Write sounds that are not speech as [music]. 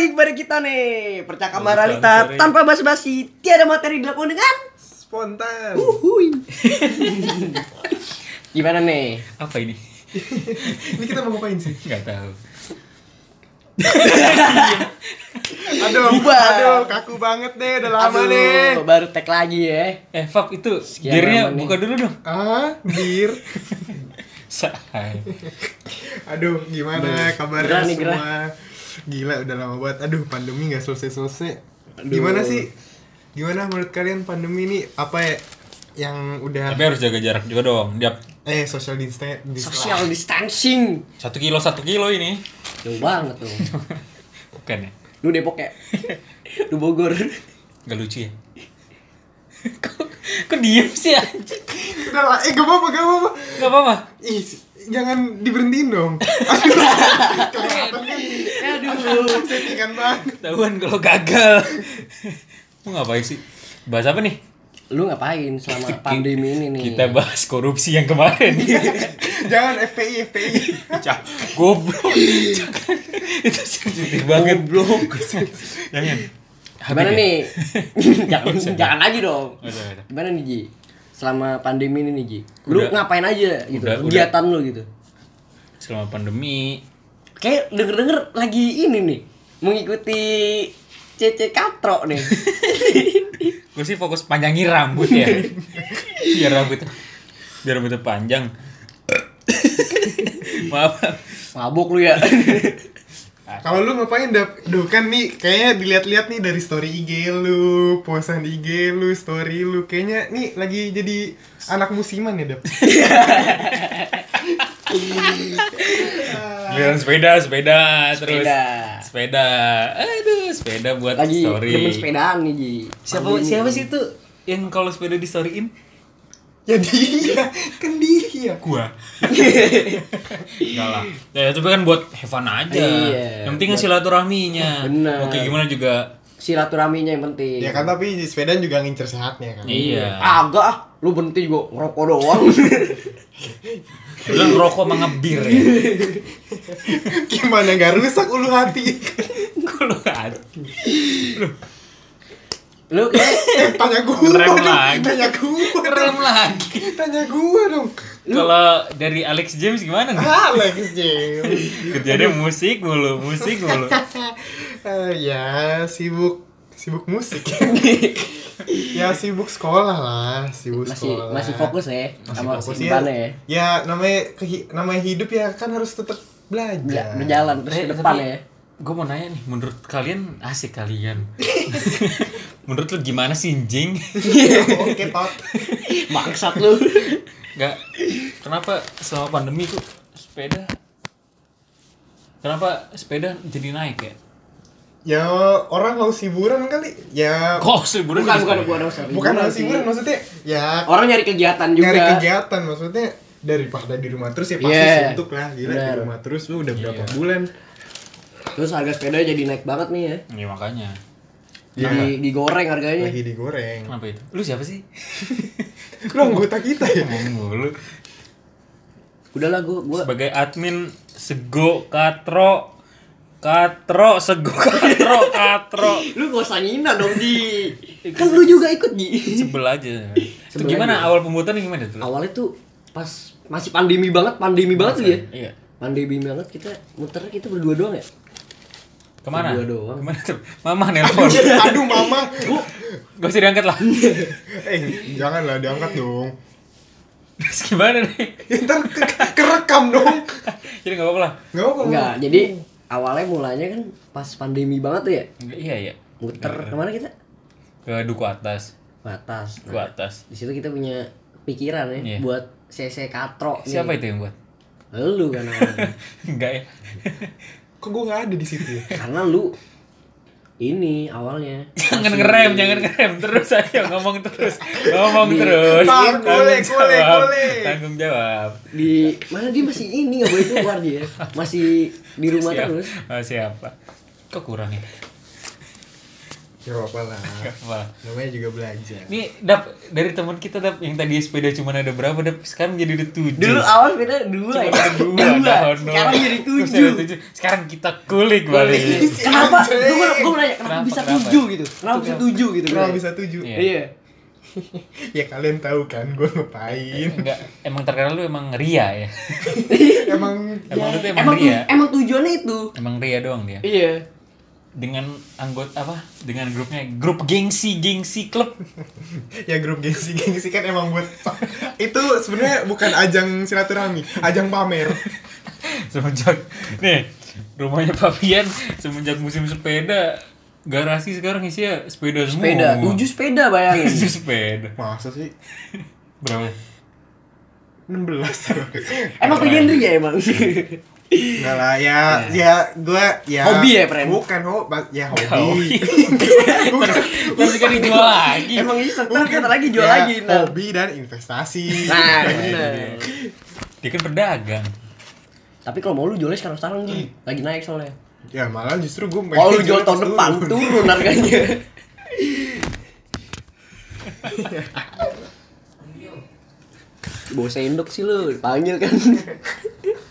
lagi kepada kita nih Percakapan realita sorry. tanpa basa-basi Tiada materi dilakukan dengan Spontan. Uhuy [laughs] Gimana nih? Apa ini? [laughs] Ini kita mau ngapain sih? Gak tahu. [laughs] Aduh, Bubar. aduh, kaku banget deh, udah lama Aduh, nih. Baru tag lagi ya Eh, fuck itu. Sekian nih. buka dulu dong. Ah, bir. Say. Aduh, gimana Gerah kabarnya gerah. semua? Gila, udah lama banget. Aduh, pandemi nggak selesai-selesai. Gimana sih? Gimana menurut kalian pandemi ini apa ya yang udah Tapi harus jaga jarak juga dong. Dia eh social distancing Social distancing satu kilo satu kilo ini. Jauh banget tuh [laughs] Bukan ya? Lu Depok ya? Lu Bogor Gak lucu ya? [laughs] kok, kok diem sih anjing? Udah lah, eh gak apa-apa, gak apa-apa. Gak apa-apa. Ih, jangan diberhentiin dong. [laughs] Aduh, kelihatan kan. Aduh Settingan banget. Ketahuan kalau gagal. Mau ngapain sih? Bahas apa nih? Lu ngapain selama pandemi ini nih? Kita bahas korupsi yang kemarin. [laughs] Jangan FPI, FPI. Cak, goblok. Itu sensitif banget. Goblok. Jangan. Gimana ya? nih? [laughs] jangan, jangan lagi dong. Gimana nih Ji? Selama pandemi ini nih Ji Lu Udah. ngapain aja gitu? Udah, udah. Kegiatan lu gitu Selama pandemi, Kayak denger-denger lagi ini nih Mengikuti CC Katro nih [laughs] gue sih fokus panjangin rambut ya. [laughs] Biar rambut biar rambutnya panjang. [laughs] Maaf. Mabuk lu ya Kalau lu ngapain dap? Duh kan nih kayaknya dilihat-lihat nih dari story IG lu, posan IG lu, story lu. Kayaknya nih lagi jadi anak musiman ya, Dap. [laughs] Giliran sepeda, sepeda, terus Sepeda sepeda. Aduh, sepeda buat Lagi story. demen sepedaan nih Ji Siapa siapa sih itu yang kalau sepeda di storyin? Ya dia, kan dia. Gua. [laughs] Enggak lah. Ya tapi kan buat have fun aja. Iya, yang penting kan silaturahminya. Bener. Oke, gimana juga. Silaturahminya yang penting Ya kan tapi di sepedaan juga ngincer sehatnya kan. Iya. Agak ah Lu berhenti juga ngerokok doang [laughs] Bilang rokok sama ngebir ya. Gimana gak rusak ulu hati? [laughs] Kalau ada. Lu kayak Eh, tanya gua Rem dong. lagi. Tanya gua. Keren lagi. Tanya gua dong. Kalau dari Alex James gimana nih? [laughs] Alex James. Kerjanya musik mulu, musik mulu. [laughs] Eh, ya sibuk sibuk musik. [laughs] ya sibuk sekolah lah, sibuk masih sekolah. masih fokus ya sama fokus kesibukannya ya. Ya namanya namanya hidup ya kan harus tetap belajar. Bela- Berjalan terus ke depan ya. Gue mau nanya nih, menurut kalian asik kalian? Menurut lu gimana sih Jing? Oke, tot. [laughs] Bangsat lu. Gak, kenapa selama pandemi tuh sepeda Kenapa sepeda jadi naik ya? Ya orang haus hiburan kali. Ya Kok liburan Bukan bukan bukan usah. bukan haus sih. hiburan maksudnya ya Orang nyari kegiatan juga. nyari kegiatan maksudnya daripada di rumah terus ya pasti Yeah. suntuk lah gila Bener. di rumah terus lu udah berapa Iya. bulan Terus harga sepeda jadi naik banget nih ya. Iya makanya Jadi digoreng harganya. lagi digoreng. Kenapa itu? Lu siapa sih? [laughs] lu anggota kita ya. Ngomong mulu. Udahlah gua gua Sebagai admin Sego Katro. Katro Sego Katro [laughs] Katro. Lu gak usah ngina dong di. Kan lu juga ikut di. Sebel aja. Itu Sebel gimana aja. awal pembuatannya gimana tuh? awalnya tuh pas masih pandemi banget pandemi banget tuh ya Iya. Pandemi banget kita muter kita berdua doang ya Ke mana? Berdua doang. Ke mana? Tuh? Mama nelpon. [laughs] Aduh mama. Gak usah diangkat lah. [laughs] Eh jangan lah diangkat dong. Terus [laughs] gimana nih? ntar ke kerekam dong. Jadi gak apa-apa lah. Nggak apa enggak jadi awalnya mulanya kan pas pandemi banget tuh ya? Iya iya. Muter. Ke mana kita? Ke Duku Atas. Batas Duku Atas. di situ kita punya pikiran ya Iya. buat CC Katro nih. Siapa itu yang buat? lu kan awalnya. Enggak ya kok gue nggak ada di situ ya [laughs] karena lu ini awalnya Jangan ngerem, jangan ngerem terus ayo ngomong terus, ngomong terus. Bang, boleh, Tanggung boleh, jawab. boleh. Tanggung jawab. di mana dia masih ini nggak boleh keluar dia masih di rumah Siap- terus oh, siapa? Kok kurang ya? Ya apa lah. Wah. Namanya juga belajar. Ini dap dari teman kita dap yang tadi sepeda cuma ada berapa dap sekarang jadi ada tujuh. Dulu awal beda dua Cuma ya. ada dua, Dua. Sekarang jadi tujuh. Sekarang kita kulik balik. Kenapa? Gue gue nanya kenapa Kenapa, bisa kenapa? tujuh gitu? Kenapa bisa tujuh gitu? Kenapa bisa tujuh? Iya. Iya. [laughs] ya kalian tahu kan gue ngapain. Enggak, emang terkenal lu emang ria ya. [laughs] Emang Emang lu tuh emang Emang tu- ria. emang tujuannya itu. Emang ria doang dia. Iya. Dengan anggota apa? Dengan grupnya grup gengsi gengsi klub. [laughs] ya grup gengsi gengsi kan emang buat itu sebenarnya bukan ajang silaturahmi, ajang pamer. [laughs] semenjak nih rumahnya Fabian semenjak musim sepeda garasi sekarang isinya sepeda semua. Sepeda, tujuh sepeda bayangin. [laughs] Tujuh sepeda. Masa sih? Berapa? 16 emang tujuan dia emang. Enggak lah ya ya gue ya Hobi ya, Pren? Bukan hobi ya Hobi. hobi. bukan Terus kan dijual lagi. emang bisa ntar kata lagi jual Ya, lagi ntar. Hobi dan investasi. Nah, bener. Dia kan pedagang. Tapi kalau mau lu jualnya sekarang sekarang Ji. Lagi naik soalnya. Ya malah justru gue Kalau lu [laughs] jual tahun depan turun harganya. [laughs] Bawa sendok sih lu, dipanggil kan.